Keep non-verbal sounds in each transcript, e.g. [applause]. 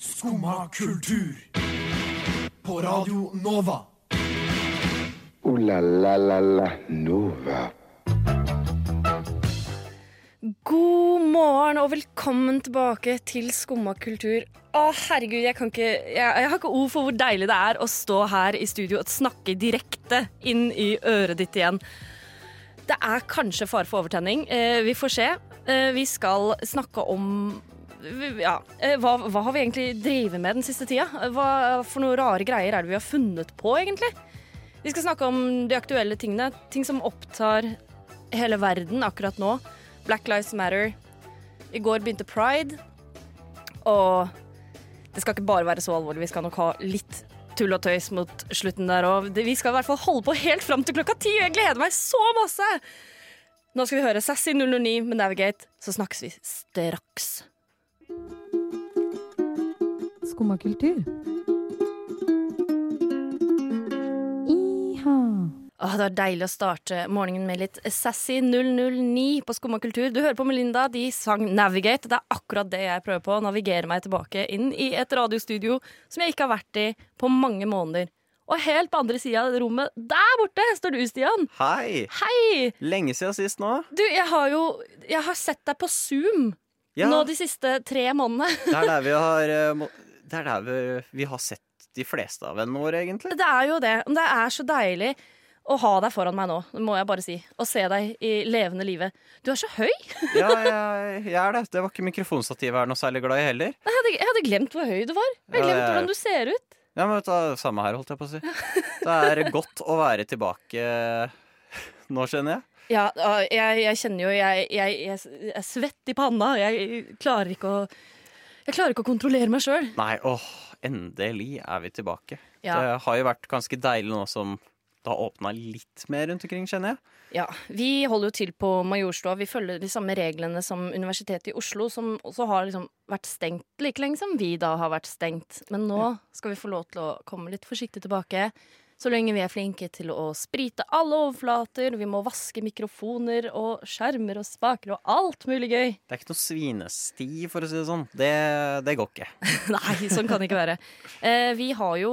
Skumma kultur. På Radio Nova. O-la-la-la-la Nova. God morgen og velkommen tilbake til Skumma kultur. Å, herregud, jeg, kan ikke, jeg, jeg har ikke ord for hvor deilig det er å stå her i studio og snakke direkte inn i øret ditt igjen. Det er kanskje fare for overtenning. Eh, vi får se. Eh, vi skal snakke om ja, eh, hva, hva har vi egentlig drevet med den siste tida? Hva for noen rare greier er det vi har funnet på, egentlig? Vi skal snakke om de aktuelle tingene. Ting som opptar hele verden akkurat nå. Black Lives Matter. I går begynte pride. Og det skal ikke bare være så alvorlig. Vi skal nok ha litt tull og tøys mot slutten der òg. Vi skal i hvert fall holde på helt fram til klokka ti, jeg gleder meg så masse! Nå skal vi høre Sassy 009 med Navigate, så snakkes vi straks. Skumma kultur. Iha. Åh, det var deilig å starte morgenen med litt Sassy 009 på Skumma kultur. Du hører på Melinda, de sang Navigate. Det er akkurat det jeg prøver på. Å navigere meg tilbake inn i et radiostudio som jeg ikke har vært i på mange måneder. Og helt på andre sida av rommet, der borte, står du, Stian. Hei! Hei! Lenge siden sist nå. Du, jeg har jo Jeg har sett deg på Zoom Ja, nå de siste tre månedene. det er der vi har må- Det er der vi, vi har sett de fleste av vennene våre, egentlig. Det er jo det. Det er så deilig å ha deg foran meg nå, må jeg bare si. Og se deg i levende live. Du er så høy! [laughs] Ja, jeg, jeg er det. Det var ikke mikrofonstativet jeg er noe særlig glad i heller. Jeg hadde, jeg hadde glemt hvor høy du var. Jeg hadde Ja, glemt hvordan du ser ut. Ja, men vet du, Samme her, holdt jeg på å si. Det er godt å være tilbake nå, skjønner jeg. Ja, jeg, jeg kjenner jo jeg, jeg, jeg, jeg er svett i panna. Jeg klarer ikke å Jeg klarer ikke å kontrollere meg sjøl. Nei, åh, endelig er vi tilbake. Ja. Det har jo vært ganske deilig nå som det har åpna litt mer rundt omkring, kjenner jeg. Ja, vi holder jo til på Majorstua. Vi følger de samme reglene som Universitetet i Oslo, som også har liksom vært stengt like lenge som vi da har vært stengt. Men nå skal vi få lov til å komme litt forsiktig tilbake. Så lenge vi er flinke til å sprite alle overflater, vi må vaske mikrofoner og skjermer og spaker og alt mulig gøy. Det er ikke noe svinesti, for å si det sånn. Det, det går ikke. [laughs] Nei, sånn kan det ikke være. Eh, vi har jo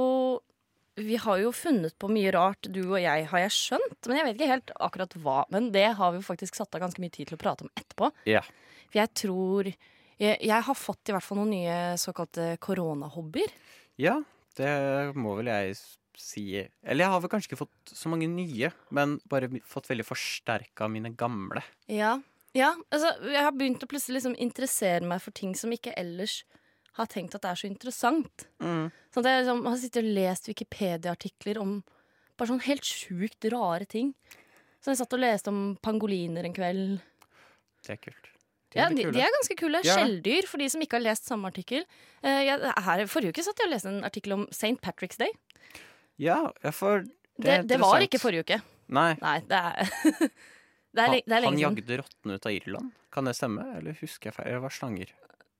vi har jo funnet på mye rart, du og jeg, har jeg skjønt. Men jeg vet ikke helt akkurat hva. Men det har vi faktisk satt av ganske mye tid til å prate om etterpå. Ja. For jeg tror jeg, jeg har fått i hvert fall noen nye såkalte koronahobbyer. Ja, det må vel jeg si. Eller jeg har vel kanskje ikke fått så mange nye, men bare fått veldig forsterka mine gamle. Ja. ja, altså jeg har begynt å plutselig liksom interessere meg for ting som ikke ellers har tenkt at det er så interessant. Mm. Sånn at jeg liksom, har sittet og lest Wikipedia-artikler om bare sånn helt sjukt rare ting. Så jeg satt og leste om pangoliner en kveld. Det er kult. De Ja, de, de er ganske kule. Ja. Skjelldyr, for de som ikke har lest samme artikkel. Uh, jeg, her, forrige uke satt jeg og leste en artikkel om St. Patrick's Day. Ja, for Det, det, var ikke forrige uke. Nei. Nei, det er Det [laughs] er, det er han, han jagde rottene ut av Irland. Kan det stemme? Eller husker jeg feil? Det var slanger.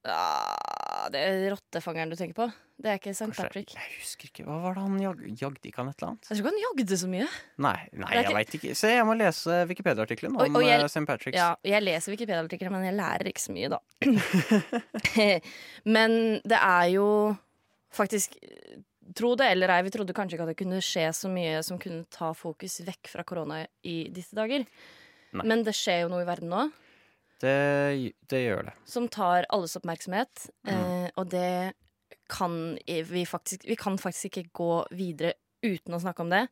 Ja, det er rottefangeren du tenker på. Det er ikke St. Patrick. Jeg husker ikke. Hva var det han jag, jagde? Ikke han et eller annet? Jeg tror ikke han jagde så mye. Nei, nei jeg ikke- veit ikke. Se, jeg må lese Wikipedia-artikkelen om jeg- eh, St. Patrick's. Ja, jeg leser Wikipedia-artikler, men jeg lærer ikke så mye, da. [clears throat] [laughs] men det er jo faktisk Tro det eller ei, vi trodde kanskje ikke at det kunne skje så mye som kunne ta fokus vekk fra korona i disse dager. Nei. Men det skjer jo noe i verden nå Det, det gjør det. som tar alles oppmerksomhet, Mm. eh, og det kan vi faktisk Vi kan faktisk ikke gå videre uten å snakke om det.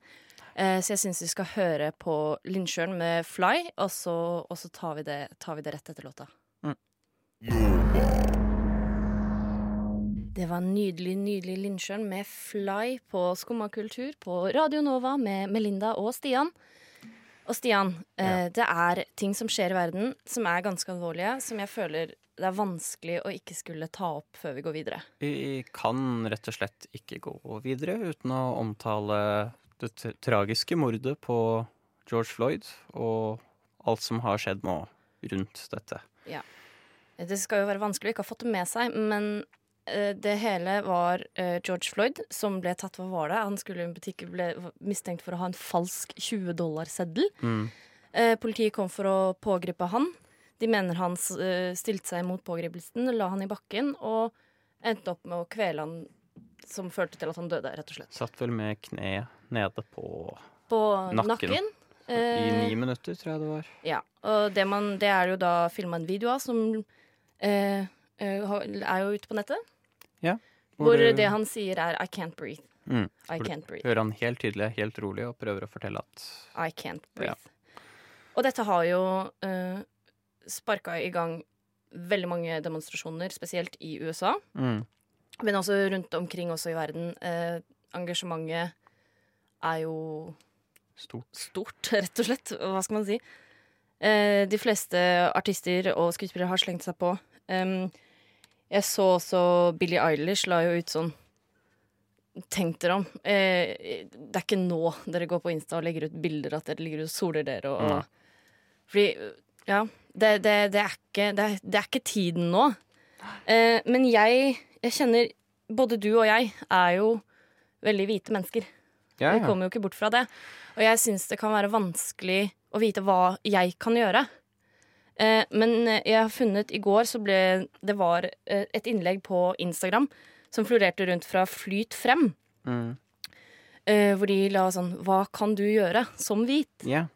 Eh, så jeg syns vi skal høre på Lindsjøen med 'Fly', og så, og så tar, vi det, tar vi det rett etter låta. Det var nydelig, nydelig Lindsjøen med 'Fly' på Skumma kultur på Radio Nova med Melinda og Stian. Og Stian, eh, det er ting som skjer i verden som er ganske alvorlige, som jeg føler det er vanskelig å ikke skulle ta opp før vi går videre. Vi kan rett og slett ikke gå videre uten å omtale det tragiske mordet på George Floyd og alt som har skjedd nå rundt dette. Ja. Det skal jo være vanskelig å ikke ha fått det med seg, men det hele var eh, George Floyd som ble tatt. Hva var det? Han skulle i en butikk ble mistenkt for å ha en falsk 20-dollarseddel. Mm. Eh, politiet kom for å pågripe han. De mener han eh, stilte seg mot pågripelsen, la han i bakken og endte opp med å kvele han som førte til at han døde, rett og slett. Satt vel med kneet nede på På Nakken. nakken. I Eh, ni minutter, tror jeg det var. Ja, og det, man, det er jo da filma en video av som eh, eh, er jo ute på nettet. Hvor hvor det han sier er 'I can't breathe'. Mm. I Hvor can't breathe. Hører han helt tydelig, helt rolig, og prøver å fortelle at I can't breathe. Og dette har jo uh, sparka i gang veldig mange demonstrasjoner, spesielt i USA. mm, Men også rundt omkring også i verden. Eh, engasjementet er jo stort. stort, [laughs] rett og slett. Hva skal man si? Eh, de fleste artister og skuespillere har slengt seg på. Em, jeg så også Billie Eilish la jo ut sånn Tenk dere om. Eh, det er ikke nå dere går på Insta og legger ut bilder at dere ligger og soler dere og Nei. Fordi, ja Det, det, det, er, ikke, det, er, ikke tiden nå. Eh, men jeg, jeg kjenner Både du og jeg er jo veldig hvite mennesker. Ja, Vi kommer jo ikke bort fra det. Og jeg syns det kan være vanskelig å vite hva jeg kan gjøre. Eh, men jeg har funnet I går så ble det var eh, et innlegg på Instagram som florerte rundt fra Flyt frem. Mm. Eh, hvor de la sånn Hva kan du gjøre som hvit? Yeah.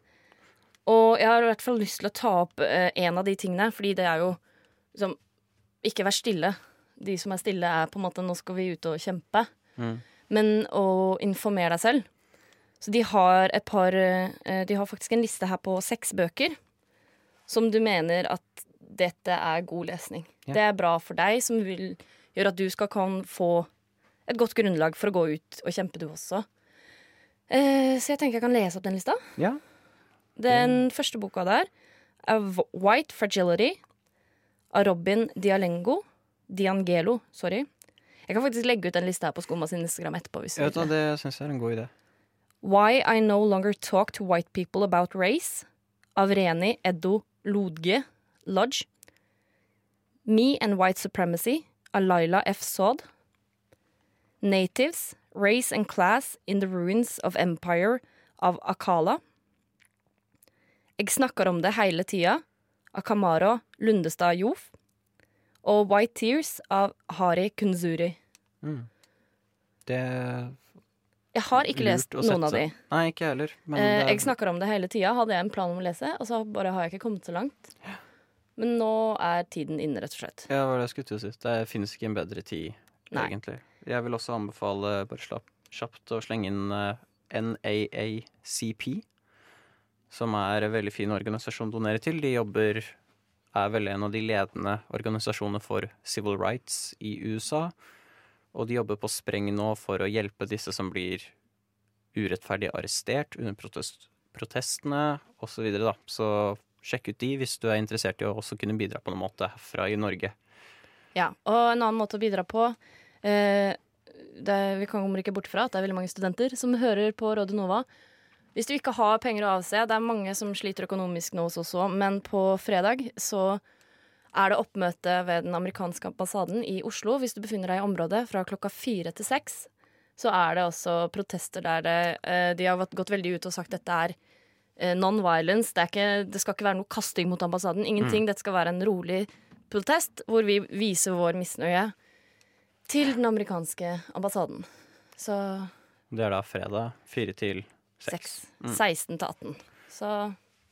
Og jeg har i hvert fall lyst til å ta opp eh, en av de tingene, fordi det er jo liksom Ikke vær stille. De som er stille, er på en måte Nå skal vi ut og kjempe. Mm. Men å informere deg selv. Så de har et par eh, De har faktisk en liste her på seks bøker som du mener at dette er god lesning. Ja. Det er bra for deg, som vil gjøre at du skal kan få et godt grunnlag for å gå ut og kjempe, du også. Eh, så jeg tenker jeg kan lese opp den lista. ja. Den første boka der er White Fragility av Robin Dialengo. Diangelo, sorry. Jeg kan faktisk legge ut den lista her på Skumma sin Instagram etterpå. Hvis du det. det syns jeg er en god idé. Why I No Longer Talk to White People About Race av Reni Eddo Lodge Lodge. Me and White Supremacy av Laila F. Saud. Natives, Race and Class in the Ruins of Empire av Akala. Jeg snakker om det hele tida av Kamara Lundestad Jof. Og White Tears av Hari Kunzuri. Mm. Det Jeg har ikke lest noen av de. Nei, ikke jeg heller. Men Eh, er- jeg snakker om det hele tida. Hadde jeg en plan om å lese, og så bare har jeg ikke kommet så langt. Men nå er tiden inne, rett og slett. Ja, hva var det jeg skulle til å si. Det finnes ikke en bedre tid, Nei. egentlig. Jeg vil også anbefale, bare slapp, kjapt, å slenge inn uh, NAACP, som er en veldig fin organisasjon å donere til. De jobber er vel en av de ledende organisasjonene for civil rights i USA. Og de jobber på spreng nå for å hjelpe disse som blir urettferdig arrestert under protest, protestene osv. Så, videre, så sjekk ut de hvis du er interessert i å også kunne bidra på noen måte herfra i Norge. Ja, Og en annen måte å bidra på eh, det, Vi kommer ikke bort fra at det er veldig mange studenter som hører på Radio Nova. Hvis du ikke har penger å avse, det er mange som sliter økonomisk nå også, men på fredag så er det oppmøte ved den amerikanske ambassaden i Oslo. Hvis du befinner deg i området fra klokka fire til seks, så er det også protester der det, eh, de har gått- veldig ut og sagt dette er eh, non-violence. Det, det skal ikke være noe kasting mot ambassaden. Ingenting. Dette skal være en rolig protest hvor vi viser vår misnøye til den amerikanske ambassaden. Så Det er da fredag fire til seks. Mm. 16 til 18. Så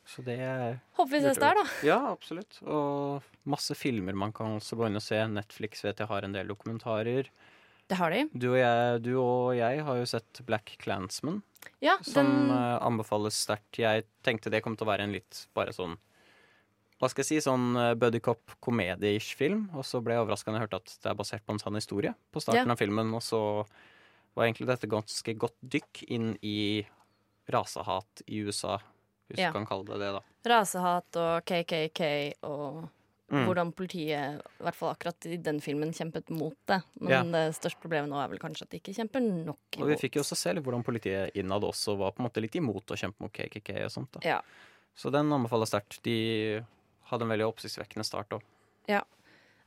Så det er håper vi ses der, da. Ja, absolutt. Og masse filmer man kan også gå inn og se. Netflix vet jeg har en del dokumentarer. Det har de. Du og jeg, du og jeg har jo sett Black Clansman, Ja, som den eh, anbefales sterkt. Jeg tenkte det kom til å være en litt bare sånn Hva skal jeg si, sånn uh, buddycop komedie-ish film. Og så ble jeg overraska da jeg hørte at det er basert på en sann historie på starten Ja. av filmen. Og så var egentlig dette ganske godt dykk inn i rasehat i USA, hvis Ja. du kan kalle det det, da. rasehat og KKK og Mm. hvordan politiet, i hvert fall akkurat i den filmen, kjempet mot det. Men Ja. det største problemet nå er vel kanskje at de ikke kjemper nok Og vi fikk jo også se litt hvordan politiet innad også var på en måte litt imot å kjempe mot KKK og sånt. da. Ja. Så den anbefaler sterkt. De hadde en veldig oppsiktsvekkende start òg.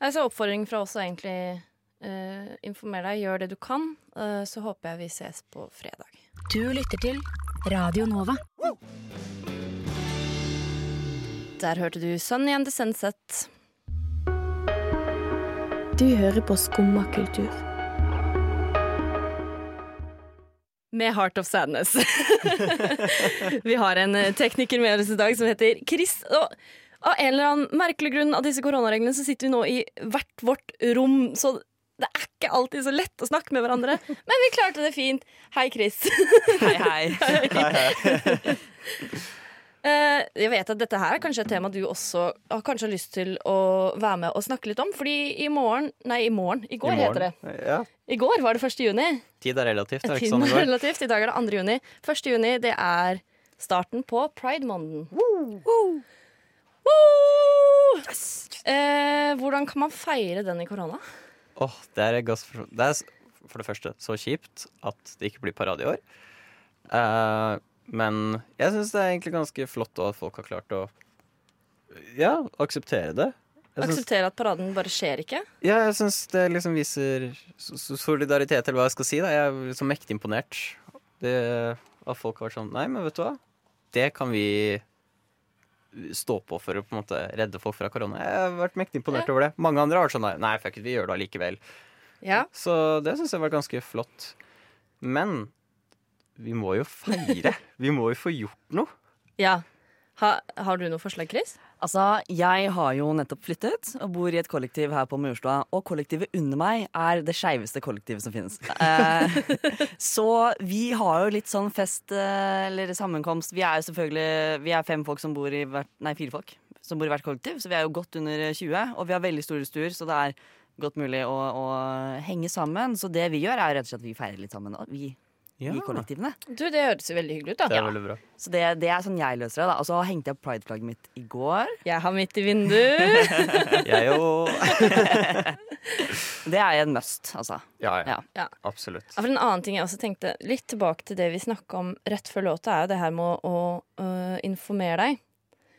Altså oppfordring fra oss er egentlig Uh, informer deg, gjør det du kan. Uh, så håper jeg vi ses på fredag. Du lytter til Radio Nova. Der hørte du Sunny and the Sunset. Du hører på Skumma kultur. Med Heart of Sadness. [laughs] vi har en eh, tekniker med oss i dag som heter Chris. Og av en eller annen merkelig grunn av disse koronareglene så sitter vi nå i hvert vårt rom, så det er ikke alltid så lett å snakke med hverandre. Men vi klarte det fint. Hei, Chris. Hei, hei. [laughs] Eh, jeg vet at dette her er kanskje et tema du også har kanskje lyst til å være med og snakke litt om. Fordi i morgen Nei, i morgen. I går I heter det. Ja. I går var det 1. juni. Tid er relativt, er det ikke sånn det er relativt. I dag er det 2. juni. 1. juni det er starten på pride-måneden. Woo! Eh, hvordan kan man feire den i korona? Åh, det er et. Det er for det første så kjipt at det ikke blir parade i år. Eh, men jeg syns det er egentlig ganske flott at folk har klart å ja, akseptere det. Jeg akseptere Akseptere at paraden bare skjer ikke? ja, jeg syns det liksom viser so- so- solidaritet, eller hva jeg skal si. Da. Jeg er liksom mektig imponert. Det, at folk har vært sånn Nei, men vet du hva? Det kan vi stå på for å på en måte redde folk fra korona. Jeg har vært mektig imponert over det. Mange andre har vært sånn Nei, fuck it, vi gjør det allikevel. Ja. Så det syns jeg har vært ganske flott. Men vi må jo feire. Vi må jo få gjort noe. ja. Ha, har du noe forslag, Chris? Altså, jeg har jo nettopp flyttet og bor i et kollektiv her på Majorstua. Og kollektivet under meg er det skeiveste kollektivet som finnes. Eh, [laughs] så vi har jo litt sånn fest eh, eller sammenkomst. Vi er jo selvfølgelig Vi er fem folk som bor i hvert Nei, fire folk som bor i hvert kollektiv. Så vi er jo godt under 20. Og vi har veldig store stuer, så det er godt mulig å, å henge sammen. Så det vi gjør, er rett og slett at vi feirer litt sammen. og Vi Ja, i kollektivene. Du, Det høres veldig hyggelig ut. det da er veldig bra. Så det, det er sånn jeg løser det. da Og så hengte jeg opp prideflagget mitt i går. Jeg har mitt i vinduet. [laughs] Jeg jo [laughs] Det er en must, altså. Ja, ja. Ja. Ja. Absolutt. Ja, for En annen ting jeg også tenkte Litt tilbake til det vi snakka om rett før låta, er jo det her med å, å øh, informere deg.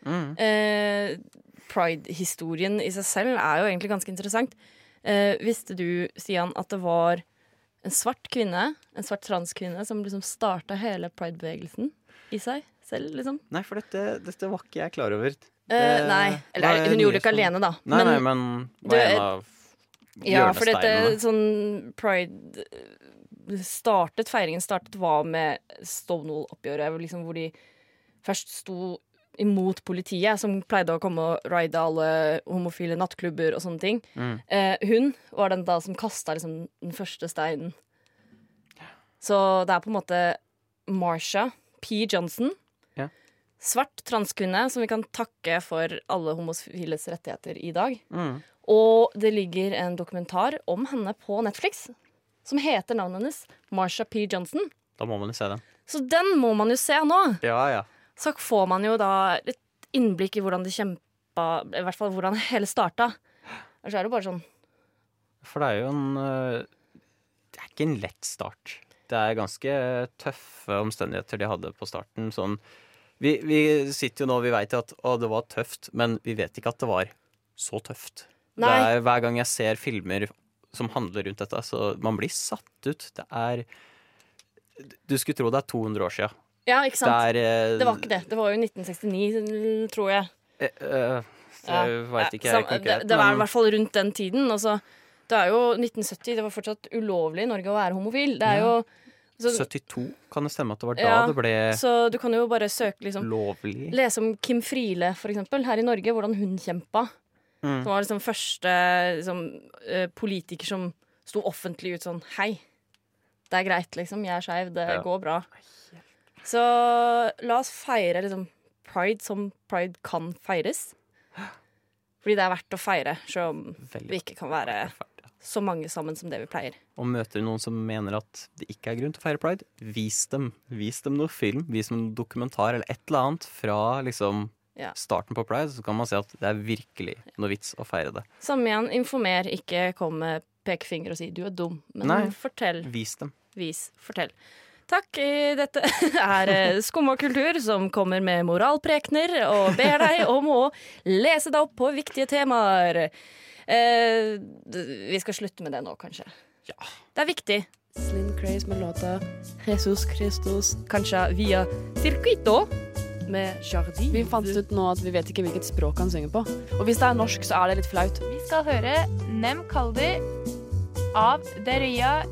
Mm. Eh, Pride-historien i seg selv er jo egentlig ganske interessant. Eh, visste du, Stian, at det var en svart kvinne, en svart transkvinne, som liksom starta hele pride-bevegelsen i seg selv, liksom? Nei, for dette, dette var ikke jeg klar over. Det, uh, nei, Eller eller hun gjorde det ikke alene, da. Nei, nei, men var du, en av Ja, for dette sånn pride eh, startet, Feiringen startet var med Stonewall-oppgjøret, liksom hvor de først sto imot politiet, som pleide å komme og ride alle homofile nattklubber og sånne ting. Mm. Eh, hun var den da som kasta liksom den første steinen. Så det er på en måte Marsha P. Johnson. Ja. Svart transkvinne som vi kan takke for alle homofiles rettigheter i dag. Mm. Og det ligger en dokumentar om henne på Netflix som heter navnet hennes, Marsha P. Johnson. Da må man jo se den. Så den må man jo se nå. Ja, ja. Så får man jo da et innblikk i hvordan de kjempa I hvert fall hvordan det hele starta. Og så er det bare sånn For det er jo en øh, Det er ikke en lett start. Det er ganske tøffe omstendigheter de hadde på starten. Sånn Vi, vi sitter jo nå og vi veit at å, det var tøft, men vi vet ikke at det var så tøft. Det er, hver gang jeg ser filmer som handler rundt dette, så man blir satt ut. Det er Du skulle tro det er 200 år sia. Ja, ikke sant? Det er eh, Det var ikke det. Det var jo 1969, tror jeg. Uh, eh, Ja. Jeg veit ikke helt konkret. det, det var i hvert fall rundt den tiden. Altså, det er jo 1970, det var fortsatt ulovlig i Norge å være homofil. Det er Ja. jo så, 72, kan det stemme at det var da Ja, det ble så du kan jo bare søke liksom lovlig? Lese om Kim Friele, for eksempel, her i Norge, hvordan hun kjempa. Mm. Som var liksom første liksom, politiker som sto offentlig ut sånn Hei, det er greit, liksom. Jeg er skeiv. Det Ja. går bra. Så la oss feire liksom pride som pride kan feires. Fordi det er verdt å feire, selv om Veldig vi ikke kan være så mange sammen som det vi pleier. Og møter du noen som mener at det ikke er grunn til å feire pride, vis dem. Vis dem noe film, vis dem noe dokumentar eller et eller annet fra liksom Ja. starten på pride, så kan man se at det er virkelig noe vits å feire det. Samme igjen, informer, ikke kom med pekefinger og si 'du er dum', men Nei. fortell. Vis dem. Vis. Fortell. Takk. [laughs] eh, Dette er Skumma kultur som kommer med moralprekener og ber deg om å lese deg opp på viktige temaer. Eh, vi skal slutte med det nå, kanskje. Ja. Det er viktig. Slim Craze med låta Jesus Christus, kanskje via Circuito med Jardi. Vi fant ut nå at vi vet ikke hvilket språk han synger på. Og hvis det er norsk, så er det litt flaut. Vi skal høre Nem Kaldi av Deria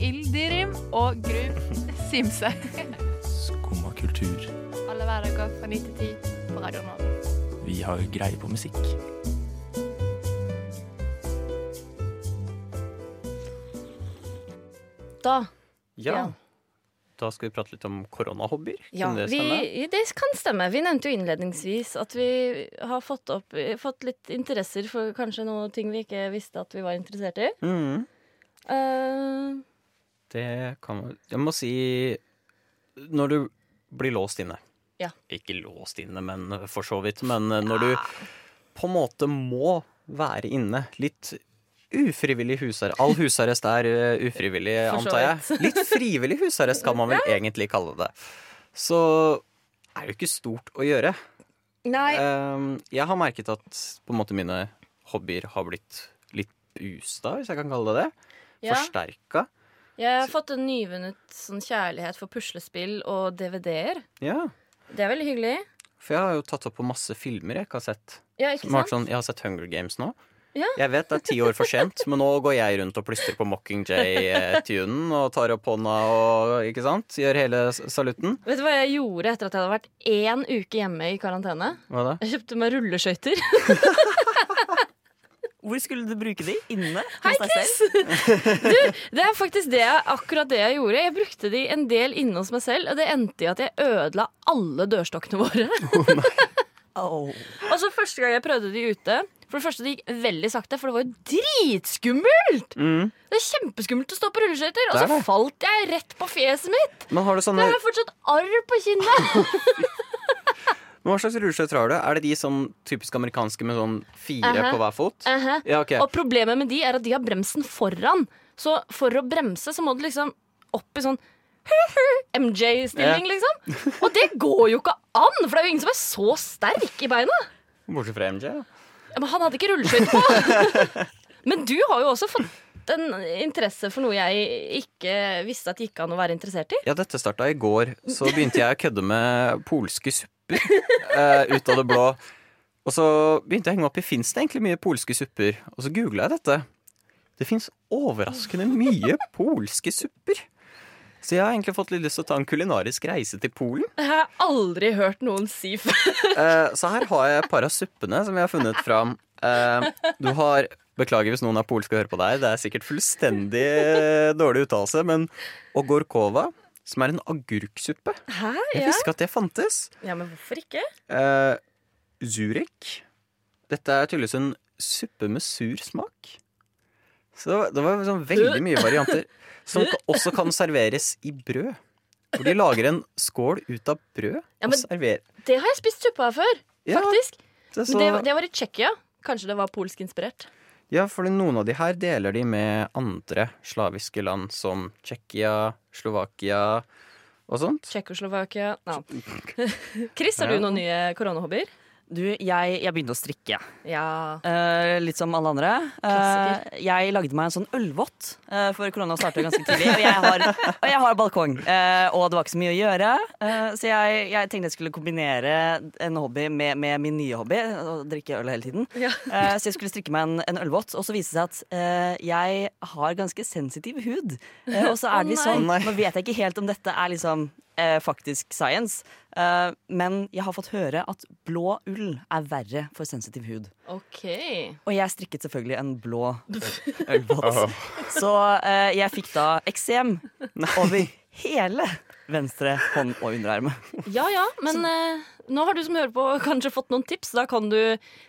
Ildirim og Gru Simse. Skumma kultur. Alle hverdager fra 9 til 10 på Radio Nova. Vi har greie på musikk. Da Ja. Ja. Da skal vi prate litt om koronahobbyer. Ja, det vi, det kan stemme. Vi nevnte jo innledningsvis at vi har fått, opp, fått litt interesser for kanskje noe ting vi ikke visste at vi var interessert i. Mhm. Eh, Det kan man Jeg må si Når du blir låst inne Ja. Ikke låst inne, men for så vidt. Men når du på en måte må være inne litt ufrivillig husarrest All husarrest er uh, ufrivillig, antar jeg. Litt frivillig husarrest kan man vel [laughs] egentlig kalle det. Så er det jo ikke stort å gjøre. nei, Um, jeg har merket at på en måte mine hobbyer har blitt litt boosta, hvis jeg kan kalle det det. ja. Forsterka. Jeg har fått en nyvunnet sånn kjærlighet for puslespill og DVD-er. Ja. Det er veldig hyggelig. For jeg har jo tatt opp på masse filmer jeg ikke har sett. Ja, ikke sant? sånn, jeg har sett Hunger Games nå. Ja. Jeg vet det er ti år for sent, men nå går jeg rundt og plystrer på Mockingjay-tunen og tar opp hånda og ikke sant? gjør hele salutten. Vet du hva jeg gjorde etter at jeg hadde vært én uke hjemme i karantene? Hva da? Jeg kjøpte meg rulleskøyter. [laughs] Hvor skulle du bruke de? Inne? Hei, Chris! [laughs] Du, det er faktisk det, jeg- akkurat det jeg gjorde. Jeg brukte de en del inne hos meg selv, og det endte i at jeg ødela alle dørstokkene våre. [laughs] Au. Og så første gang jeg prøvde de ute For det første, det gikk veldig sakte, for det var jo dritskummelt! Mm. Det er kjempeskummelt å stå på rulleskøyter, og så falt jeg rett på fjeset mitt. Men har du sånne Jeg har fortsatt arr på kinnet. [laughs] Hva slags rulleskøyter har du? Er det de sånn typisk amerikanske med sånn fire Uh-huh. på hver fot? Uh-huh. Ja, okay. Og problemet med de er at de har bremsen foran. Så for å bremse så må du liksom opp i sånn [laughs] MJ-stilling, liksom. Og det går jo ikke an, for det er jo ingen som er så sterk i beina. Bortsett fra MJ. da. Ja, Men han hadde ikke rulleskøyter på. [laughs] Men du har jo også fått en interesse for noe jeg ikke visste at det gikk an å være interessert i. Ja, dette starta i går. Så begynte jeg å kødde med polske supper [laughs] eh, ut av det blå. Og så begynte jeg å henge meg opp i fins det egentlig mye polske supper. Og så googla jeg dette. Det fins overraskende mye [laughs] polske supper. Så jeg har egentlig fått litt lyst til å ta en kulinarisk reise til Polen. Jeg har aldri hørt noen si [laughs] før. Eh, så her har jeg et par av suppene som jeg har funnet fram. Eh, du har Beklager hvis noen er polske og hører på deg. Det er sikkert fullstendig dårlig uttalelse. Men ogorkova, som er en agurksuppe. Hæ? Jeg Ja. visste ikke at det fantes. ja, men hvorfor ikke? Eh, Zurich. Dette er tydeligvis en suppe med sur smak. Så det var sånn veldig mye varianter. Som [laughs] også kan serveres i brød. Hvor de lager en skål ut av brød Ja, og serverer Det har jeg spist suppe av før, Ja, faktisk. det Men det, så- det var i Tsjekkia. Kanskje det var polsk-inspirert. Ja, for noen av de her deler de med andre slaviske land som Tsjekkia, Slovakia og sånt. Tsjekkoslovakia Ja. [laughs] Chris, har du noen nye koronahobbyer? Du, jeg, jeg begynte å strikke. Ja. Uh, litt som alle andre. Uh, jeg lagde meg en sånn ølvott, uh, for korona startet ganske tidlig. Og jeg har, og jeg har balkong, eh, og det var ikke så mye å gjøre. eh, så jeg, jeg tenkte jeg skulle kombinere en hobby med, med min nye hobby, å drikke øl hele tiden. Ja. Eh, så jeg skulle strikke meg en, en ølvott, og så viste det seg at eh, jeg har ganske sensitiv hud. Eh, og så er det litt sånn, nå vet jeg ikke helt om dette er liksom eh, faktisk science, eh, men jeg har fått høre at blå ull er verre for sensitiv hud. OK. Og jeg strikket selvfølgelig en blå [laughs] ølbåt. Så eh, jeg fikk da eksem over hele venstre hånd og underarmet. Ja ja, men eh, nå har du som hører på kanskje fått noen tips. Da kan du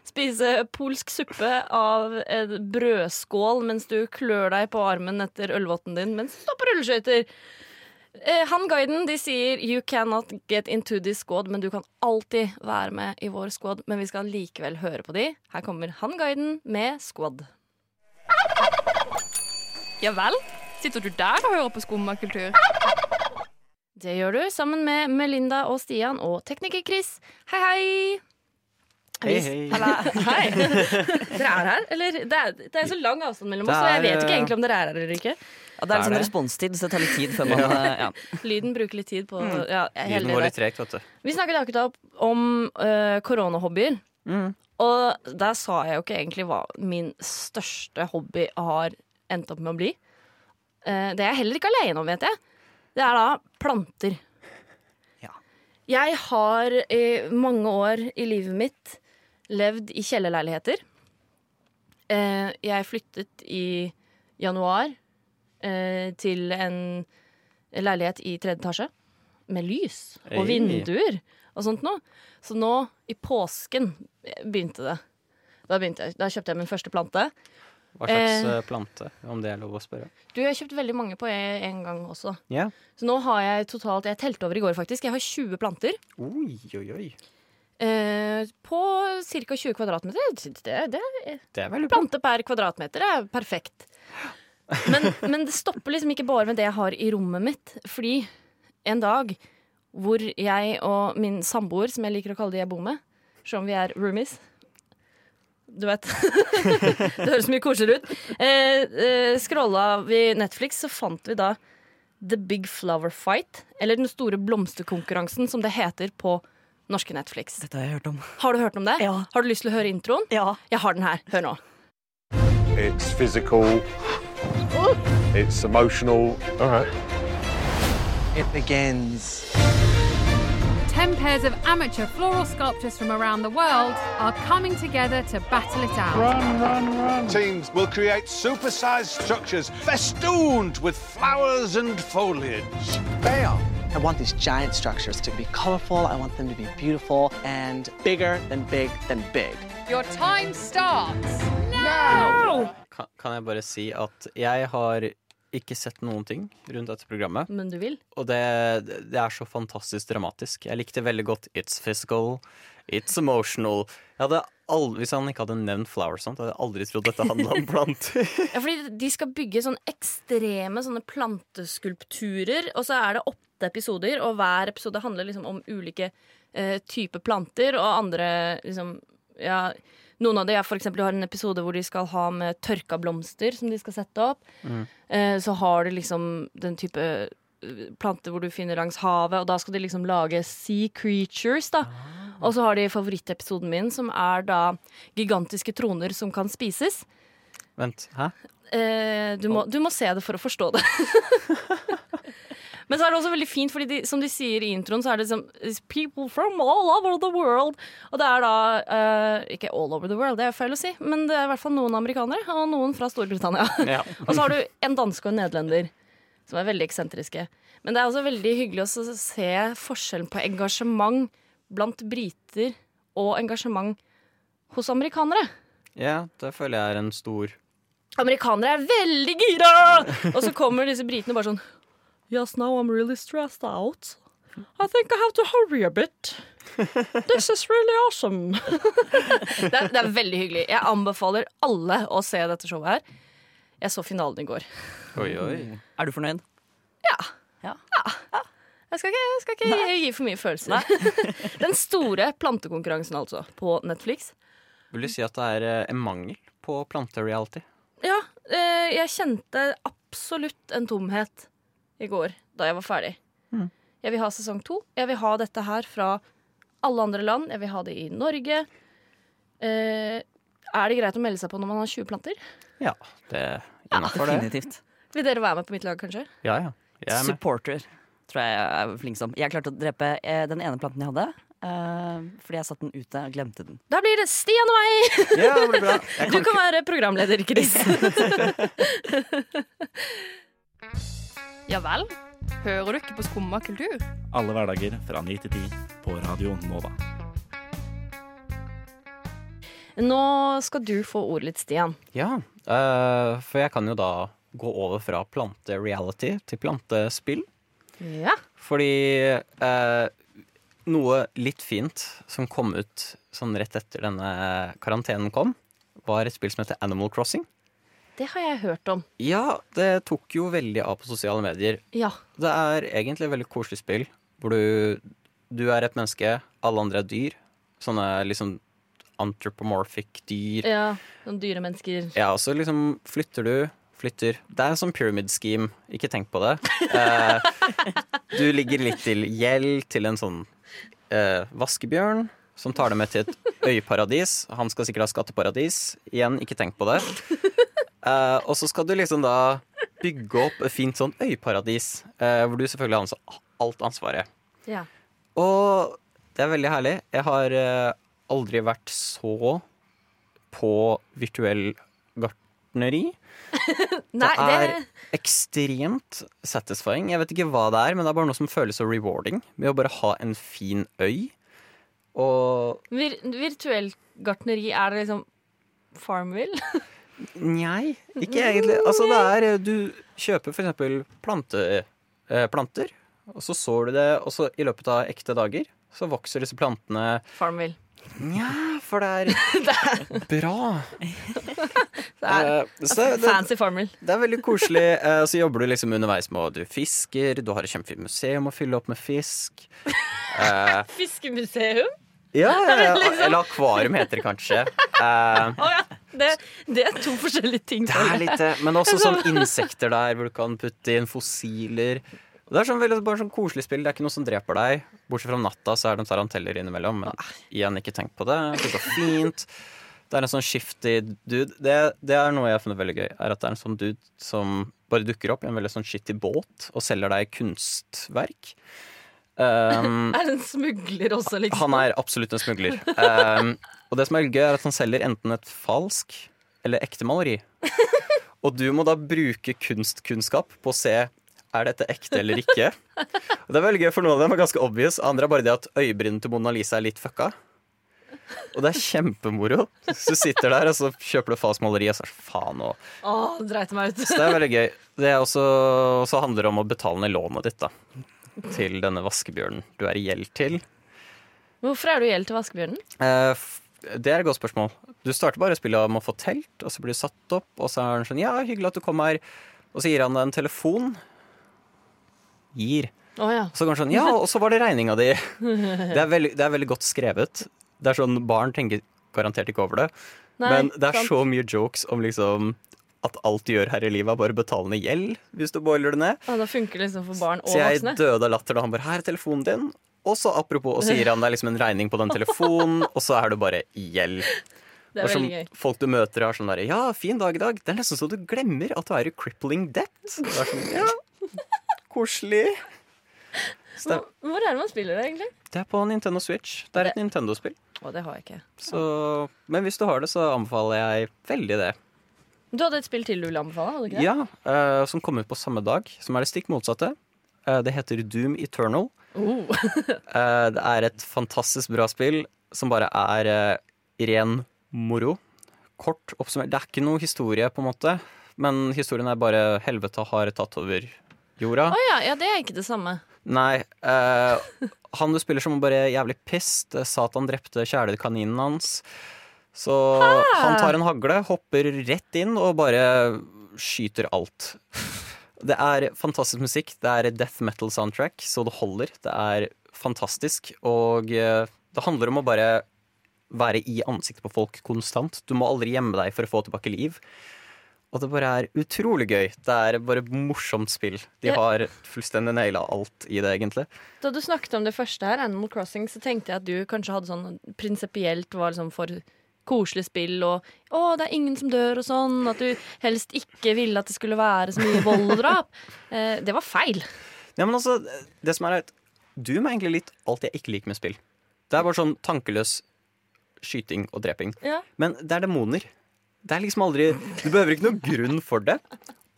spise polsk suppe av en brødskål mens du klør deg på armen etter ølvotten din mens du står på rulleskøyter. Eh, han guiden de sier 'you cannot get into this squad', men du kan alltid være med i vår squad. Men vi skal likevel høre på de. Her kommer han guiden med squad. Ja vel? Sitter du der og hører på skummakultur? Det gjør du sammen med Melinda og Stian og tekniker Chris. Hei, hei! Hei, hei. Hei. [laughs] Dere er her, eller? Det er, det er så lang avstand mellom oss, så jeg vet ikke egentlig om dere er her eller ikke. Ja, det er Er en sånn det? responstid, så det tar litt tid før man Ja. eh, ja. Lyden bruker litt tid på Mm. ja, Lyden går litt tregt, vet du. Vi snakket akkurat om uh, koronahobbyer. Mm. Og der sa jeg jo ikke egentlig hva min største hobby har endt opp med å bli. Uh, det er jeg heller ikke alene om, vet jeg. Det er da planter. Jeg har i mange år i livet mitt levd i kjellerleiligheter. Eh, jeg flyttet i januar eh, til en leilighet i tredje etasje med lys og vinduer og sånt noe. Så nå, i påsken, begynte det. Da, begynte jeg, da kjøpte jeg min første plante. Hva slags Eh. eh, plante, om det er lov å spørre? Du, jeg har kjøpt veldig mange på en en gang også. Yeah. Så nå har jeg totalt Jeg telte over i går, faktisk. Jeg har 20 planter. Oi, oi, oi. Eh, på ca. 20 kvadratmeter. Det, det, Det er plante per kvadratmeter er perfekt. Men, men det stopper liksom ikke bare med det jeg har i rommet mitt. Fordi en dag hvor jeg og min samboer, som jeg liker å kalle de jeg bor med, som vi er roomies Du vet. [laughs] det høres mye koseligere ut. Eh, eh, scrolla vi Netflix, så fant vi da The Big Flower Fight. Eller Den store blomsterkonkurransen, som det heter på norske Netflix. Dette har jeg hørt om. Har du hørt om det? Har du lyst til å høre introen? Ja. Jeg har den her. Hør nå. It's physical. It's emotional. All right. It begins. Ten pairs of amateur floral sculptors from around the world are coming together to battle it out. Teams will create supersized structures festooned with flowers and foliage. Bam! I want these giant structures to be colorful. I want them to be beautiful and bigger than big than big. Your time starts now! Kan, kan jeg bare si at jeg har ikke sett noen ting rundt dette programmet. Men du vil? Og det, det er så fantastisk dramatisk. Jeg likte veldig godt It's physical, It's emotional. Jeg hadde aldri, hvis han ikke hadde nevnt flowers, sånt, hadde jeg aldri trodd dette handla om planter. [laughs] Ja, fordi de skal bygge sånne ekstreme sånne planteskulpturer, og så er det åtte episoder, og hver episode handler liksom om ulike uh, typer planter, og andre liksom Ja, noen av de er for eksempel, de har en episode hvor de skal ha med tørka blomster som de skal sette opp. Mm. Eh, så har de liksom den type eh, planter hvor du finner langs havet, og da skal de liksom lage sea creatures, da. Og så har de favorittepisoden min, som er da gigantiske troner som kan spises. Vent, hæ? Eh, du, må, du må se det for å forstå det. [laughs] Men så er det også veldig fint, fordi de, som de sier i introen, så er det liksom "It's People from all over the world. Og det er da eh, Ikke all over the world, det er feil å si, men det er i hvert fall noen amerikanere og noen fra Storbritannia. Ja. [laughs] og så har du en danske og en nederlender, som er veldig eksentriske. Men det er også veldig hyggelig å se forskjellen på engasjement blant briter og engasjement hos amerikanere. Ja, det føler jeg er en stor Amerikanere er veldig gira! [laughs] Og så kommer disse britene bare sånn Yes, now I'm really stressed out. I think I have to hurry a bit. This is really awesome. [laughs] det, er, det er veldig hyggelig. Jeg anbefaler alle å se dette showet her. Jeg så finalen i går. Oi, oi. Er du fornøyd? Jeg skal ikke, jeg skal ikke gi for mye følelser. [laughs] Den store plantekonkurransen, altså, på Netflix. Vil du si at det er eh, en mangel på plantereality? Ja, eh, jeg kjente absolutt en tomhet i går da jeg var ferdig. Mm. Jeg vil ha sesong to. Jeg vil ha dette her fra alle andre land. Jeg vil ha det i Norge. Eh, er det greit å melde seg på når man har 20 planter? Ja, det er innafor det. Definitivt. Vil dere være med på mitt lag, kanskje? Ja, ja. Jeg er med. Supporter tror jeg jeg er flink som. Jeg klarte å drepe eh, den ene planten jeg hadde, Uh, fordi jeg satte den ute og glemte den. Da blir det Stian og meg! Ja, det blir bra. [laughs] Jeg Du kan kan være programleder, Chris. [laughs] Ja vel? Hører du ikke på Skumma kultur? Alle hverdager fra 9 til 10 på Radio Nova. Nå skal du få ordet litt, Stian. Ja, uh, for jeg kan jo da gå over fra plantereality til plantespill. Ja. Fordi eh, noe litt fint som kom ut sånn rett etter denne karantenen kom, var et spill som heter Animal Crossing. Det har jeg hørt om. Ja, det tok jo veldig av på sosiale medier. Ja. Det er egentlig et veldig koselig spill hvor du, du er et menneske, alle andre er dyr. Sånne liksom anthropomorphic dyr. Ja, sånn dyremennesker. Ja, og så liksom flytter du Flytter. Det er en sånn pyramid scheme, ikke tenk på det. Eh, du ligger litt til gjeld til en sånn eh, vaskebjørn som tar deg med til et øyparadis. Han skal sikkert ha skatteparadis. Igjen, ikke tenk på det. Eh, og så skal du liksom da bygge opp et fint sånn øyparadis, hvor du selvfølgelig har ansvar, alt ansvaret. Ja. Og det er veldig herlig. Jeg har aldri vært så på virtuell gartneri. [laughs] Nei, det er ekstremt satisfying. Jeg vet ikke hva det er, men det er bare noe som føles så rewarding med å bare ha en fin øy. Og vir Virtuelt gartneri, er det liksom Farmville? [laughs] Nei, ikke egentlig. Altså, det er eh, Du kjøper for eksempel plante, eh, planter, og så sår du det, og så i løpet av ekte dager så vokser disse plantene Farmville. Nja, for det er [laughs] bra. Det er Eh, så det- fancy formel. Det er veldig koselig. Eh, Så jobber du liksom underveis med at du fisker, du har et kjempefint museum å fylle opp med fisk. Eh, [laughs] Fiskemuseum? ja, [laughs] Liksom. eller akvarium heter det kanskje. [laughs] Eh, Å ja. Det, det er to forskjellige ting. Det er litt men også sånn insekter der hvor du kan putte inn fossiler. Det er sånn veldig bare sånn koselig spill. Det er ikke noe som dreper deg. Bortsett fra natta, så er det en taranteller innimellom. Men igjen, ikke tenk på det. Det går fint. Det er en sånn shifty dude. Det, det er noe jeg har funnet veldig gøy. Er at det er en sånn dude som bare dukker opp i en veldig sånn shitty båt og selger deg kunstverk. Um, [laughs] Er det en smugler også, liksom? han er absolutt en smugler. Um, og det som er gøy, er at han selger enten et falsk eller ekte maleri. [laughs] Og du må da bruke kunstkunnskap på å se er dette ekte eller ikke. [laughs] Og det er veldig gøy, for noen av dem er ganske obvious. Andre er bare det at øyebrynene til Mona Lisa er litt fucka. Og det er kjempemoro. Så du sitter der og så kjøper du falskt maleri, og så faen òg. Å, dreit meg ut. Så det er veldig gøy. Det er også, så handler det om å betale ned lånet ditt, da. Til denne vaskebjørnen du er i gjeld til. Hvorfor er du i gjeld til vaskebjørnen? Eh, Det er et godt spørsmål. Du starter bare spillet med å få telt, og så blir du satt opp, og så er han sånn Ja, hyggelig at du kom her. Og så gir han deg en telefon. Gir. Oh, ja. Så går han sånn Ja, og så var det regninga di. [laughs] Det er, veldig, det er veldig godt skrevet. Det er sånn Barn tenker garantert ikke over det. Nei, Men det er sant. så mye jokes om liksom at alt du gjør her i livet, er bare betalende gjeld, hvis du boiler det ned. Ja, da funker det liksom for barn og Så jeg voksne. døde av latter da han bare 'Her er telefonen din'. Og så apropos, og så gir han deg liksom en regning på den telefonen, [laughs] og så er det bare gjeld. Det er Og som veldig gøy. Folk du møter har sånn derre 'Ja, fin dag i dag'. Det er nesten så du glemmer at du er i crippling debt. Det er sånn, ja, koselig. Hvor hvor er det man spiller det, egentlig? det er på Nintendo Switch. Det er et Nintendo-spill. Å, det har jeg ikke. Så, men hvis du har det, så anbefaler jeg veldig det. Du hadde et spill til du ville anbefale? hadde du ikke det? Ja, eh, Som kom ut på samme dag, som er det stikk motsatte. Eh, det heter Doom Eternal. Oh. [laughs] Eh, det er et fantastisk bra spill som bare er eh, ren moro. Kort oppsummert. Det er ikke noe historie, på en måte. Men historien er bare helvete har tatt over jorda. Å ja, ja, det er ikke det samme. Nei. Uh, han du spiller som bare jævlig pissed. Satan drepte kjælekaninen hans. Så han tar en hagle, hopper rett inn og bare skyter alt. Det er fantastisk musikk. Det er death metal soundtrack, så det holder. Det er fantastisk. Og eh, det handler om å bare være i ansiktet på folk konstant. Du må aldri gjemme deg for å få tilbake liv. Og det bare er utrolig gøy. Det er bare morsomt spill. De har fullstendig naila alt i det, egentlig. Da du snakket om det første her, Animal Crossing, så tenkte jeg at du kanskje hadde sånn prinsipielt var liksom for koselig spill og 'Å, det er ingen som dør' og sånn. At du helst ikke ville at det skulle være så mye vold og drap. [laughs] Eh, det var feil. Ja, men altså, det som er at Doom er egentlig litt alt jeg ikke liker med spill. Det er bare sånn tankeløs skyting og dreping. Ja. Men det er demoner. Det er liksom aldri Du behøver ikke noen grunn for det.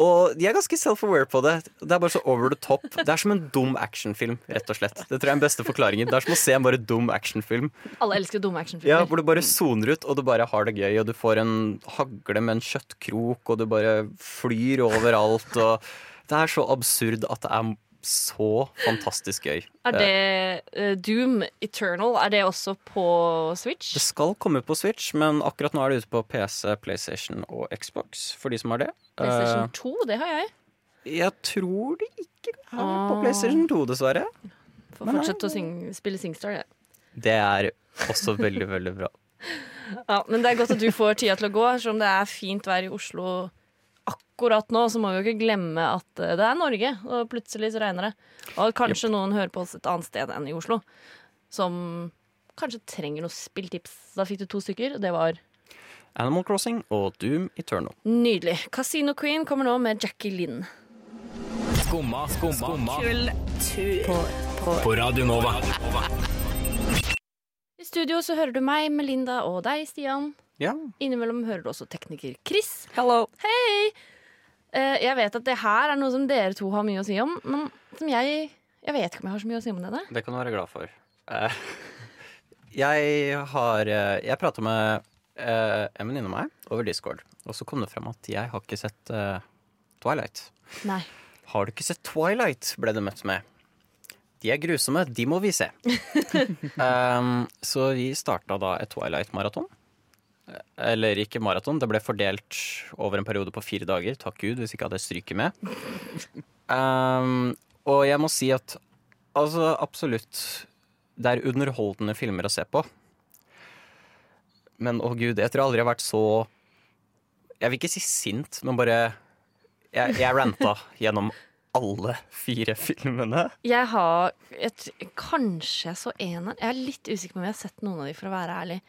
Og de er ganske self-aware på det. Det er bare så over the top. Det er som en dum actionfilm, rett og slett. Det tror jeg er den beste forklaringen. Det er som å se en bare dum actionfilm. Alle elsker dumme actionfilmer. Ja. Hvor du bare soner ut, og du bare har det gøy, og du får en hagle med en kjøttkrok, og du bare flyr overalt, og Det er så absurd at det er så fantastisk gøy. Er det uh, Doom Eternal, er det også på Switch? Det skal komme på Switch, men akkurat nå er det ute på PC, PlayStation og Xbox, for de som har det. PlayStation Eh, 2, det har jeg. jeg tror det ikke er på Ah. PlayStation 2, dessverre. Får fortsette å sing, spille Singstar, jeg. Det er også veldig, veldig bra. [laughs] Ja, men det er godt at du får tida til å gå. Selv om det er fint vær i Oslo akkurat nå, så må vi jo ikke glemme at eh, det er Norge, og plutselig så regner det. Og kanskje noen hører på oss et annet sted enn i Oslo, som kanskje trenger noen spilltips. Da fikk du to stykker, og det var Animal Crossing og Doom Eternal. nydelig. Casino Queen kommer nå med Jackie Lynn. Skumma, skumma, Kultur. På, på Radio Nova. I studio så hører du meg, Melinda, og deg, Stian. Ja. Innimellom hører du også tekniker Chris. Hello. Hei! Eh, jeg vet at det her er noe som dere to har mye å si om, men som jeg Jeg vet ikke om jeg har så mye å si om det. Det kan du være glad for. Eh, [laughs] jeg har eh, Jeg prata med eh, en venninne av meg over Discord, og så kom det frem at jeg har ikke sett Twilight. Nei. Har du ikke sett Twilight? ble det møtt med. De er grusomme, de må vi se. um, [laughs] så vi starta da et Twilight-maraton. Eller ikke maraton, det ble fordelt over en periode på fire dager. Takk Gud, hvis ikke hadde jeg stryket med. Um, [laughs] og jeg må si at altså absolutt Det er underholdende filmer å se på. Men å gud, jeg tror aldri jeg har vært så Jeg vil ikke si sint, men bare Jeg, jeg ranta gjennom alle fire [laughs] filmene. Jeg har et, Kanskje jeg så en Jeg er litt usikker på om jeg har sett noen av de, for å være ærlig.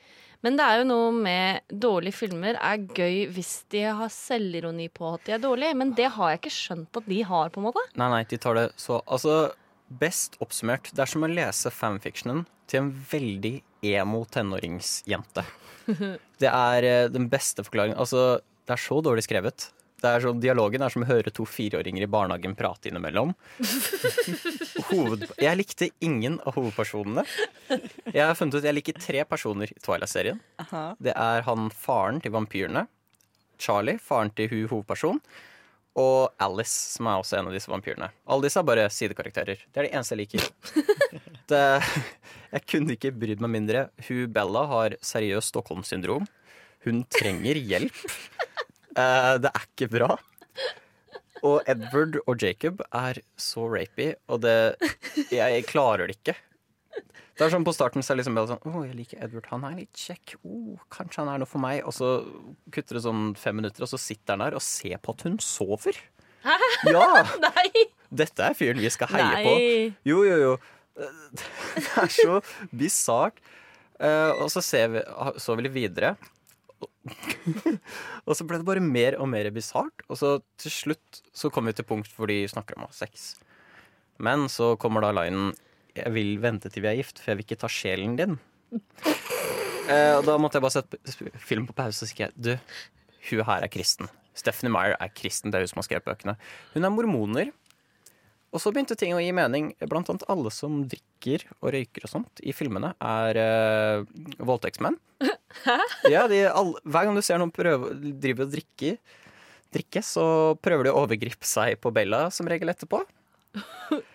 Men det er jo noe med dårlige filmer er gøy hvis de har selvironi på at de er dårlige. Men det har jeg ikke skjønt at de har, på en måte. Nei, nei, de tar det så Altså, best oppsummert, det er som å lese fanfictionen til en veldig emo tenåringsjente. [laughs] Det er eh, den beste forklaringen. Altså, det er så dårlig skrevet. Det er sånn, dialogen er som å høre to fireåringer i barnehagen prate innimellom. [laughs] Hoved, jeg likte ingen av hovedpersonene. Jeg har funnet ut jeg liker tre personer i Twilight-serien. Det er han faren til vampyrene. Charlie, faren til hun hovedperson. Og Alice, som er også en av disse vampyrene. Alle disse er bare sidekarakterer. Det er det eneste jeg liker. [laughs] Det, jeg kunne ikke brydd meg mindre. Hun Bella har seriøst Stockholm-syndrom. Hun trenger hjelp. Eh, det er ikke bra. Og Edward og Jacob er så rapey, og det Jeg klarer det ikke. Det er sånn På starten så er det liksom sånn Å, jeg liker Edward. Han er litt kjekk. Oh, kanskje han er noe for meg. Og så kutter det sånn fem minutter, og så sitter han der og ser på at hun sover. Hæ? [laughs] Ja! Nei! Dette er fyren vi skal heie Nei. på. Jo, jo, jo. [laughs] Det er så bisart. Uh, og så ser vi, så vi videre. [laughs] og så ble det bare mer og mer bisart. Og så til slutt så kommer vi til punkt hvor de snakker om å ha sex. Men så kommer da linen 'Jeg vil vente til vi er gift, for jeg vil ikke ta sjelen din'. [laughs] Eh, og da måtte jeg bare sette film på pause og si du, hun her er kristen. Stephanie Meyer er kristen, det er hun som har skrevet bøkene. Hun er mormoner. Og så begynte ting å gi mening. Blant annet alle som drikker og røyker og sånt i filmene, er eh, voldtektsmenn. [laughs] Ja, de, all, hver gang du ser noen prøve, driver og drikke, drikke, så prøver de å overgripe seg på Bella som regel etterpå. [laughs]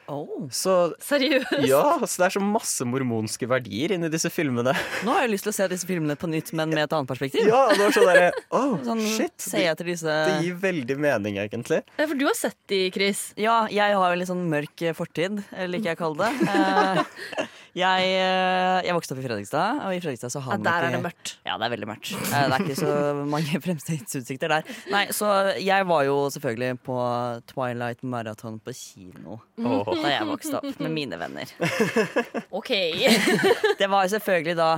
Så, Seriøst? Ja, så det er så masse mormonske verdier inni disse filmene. [laughs] Nå har jeg lyst til å se disse filmene på nytt, men med et annet perspektiv. Ja, det var sånn derre oh, [laughs] Sånn, shit. jeg disse Det gir veldig mening, egentlig. Ja, for du har sett de, Chris. Ja, jeg har jo litt sånn mørk fortid, eller liker jeg å kalle det. [laughs] Eh, Jeg, eh, jeg vokste opp i Fredrikstad, og i Fredrikstad så har Ja, Der der er det mørkt. Ja, det er veldig mørkt. Eh, Det er ikke så mange fremtidsutsikter der. Nei, så jeg var jo selvfølgelig på Twilight Marathon på kino Åh. Da jeg vokste opp med mine venner. [laughs] OK. [laughs] Det var selvfølgelig da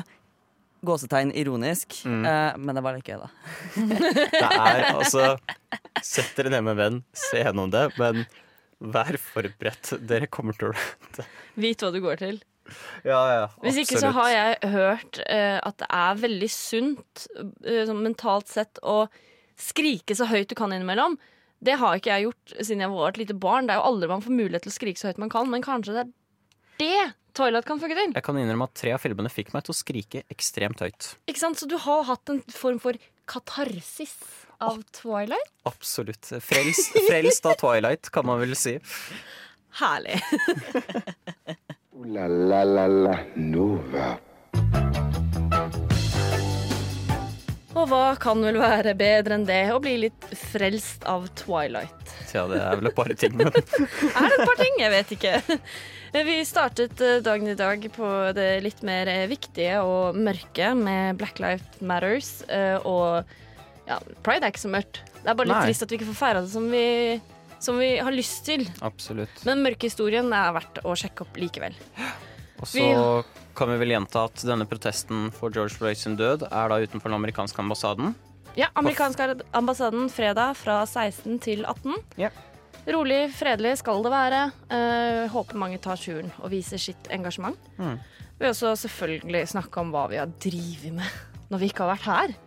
gåsetegn ironisk, Mm. eh, men det var litt gøy, da. Det er [laughs] altså Sett dere ned med en venn, se gjennom det, men vær forberedt. Dere kommer til å Vit hva du går til. Ja, ja, Hvis ikke så har jeg hørt eh, at det er veldig sunt eh, sånn mentalt sett å skrike så høyt du kan innimellom. Det har ikke jeg gjort siden jeg var et lite barn. Det er jo aldri man får mulighet til å skrike så høyt man kan, men kanskje det er det Twilight kan funke til. Jeg kan innrømme at tre av filmene fikk meg til å skrike ekstremt høyt. Ikke sant? Så du har hatt en form for katarsis av Twilight? Absolutt. Frelst, frelst av Twilight, kan man vel si. Herlig. [laughs] Og hva kan vel være bedre enn det å bli litt frelst av Twilight? Tja, det er vel et par ting, men [laughs] Er det et par ting? Jeg vet ikke. Vi startet eh, dagen i dag på det litt mer viktige og mørke med Black Lives Matters. eh, Og ja, pride er ikke så mørkt. Det er bare litt Nei. trist at vi ikke får feira det som vi, som vi har lyst til. absolutt. Men mørkehistorien er verdt å sjekke opp likevel. [gasps] Og så kan vi vel gjenta at denne protesten for George Floyd sin død er da utenfor den amerikanske ambassaden. Ja, amerikanske ambassaden fredag fra 16 til 18. Ja. Rolig, fredelig skal det være. Eh, håper mange tar turen og viser sitt engasjement. Mm. Vi vil også selvfølgelig snakke om hva vi har drevet med når vi ikke har vært her.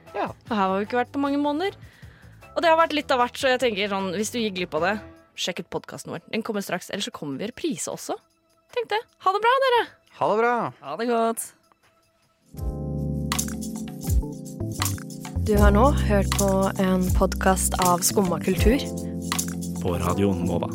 For her har vi ikke vært på mange måneder. Og det har vært litt av hvert, så jeg tenker sånn, hvis du gikk glipp av det, sjekk ut podkasten vår. Den kommer straks. Eller så kommer vi i reprise også. Tenk det. Ha det bra, dere. Ha det bra. Ha det godt. Du har nå hørt på en podkast av Skumma kultur. På radioen Nova.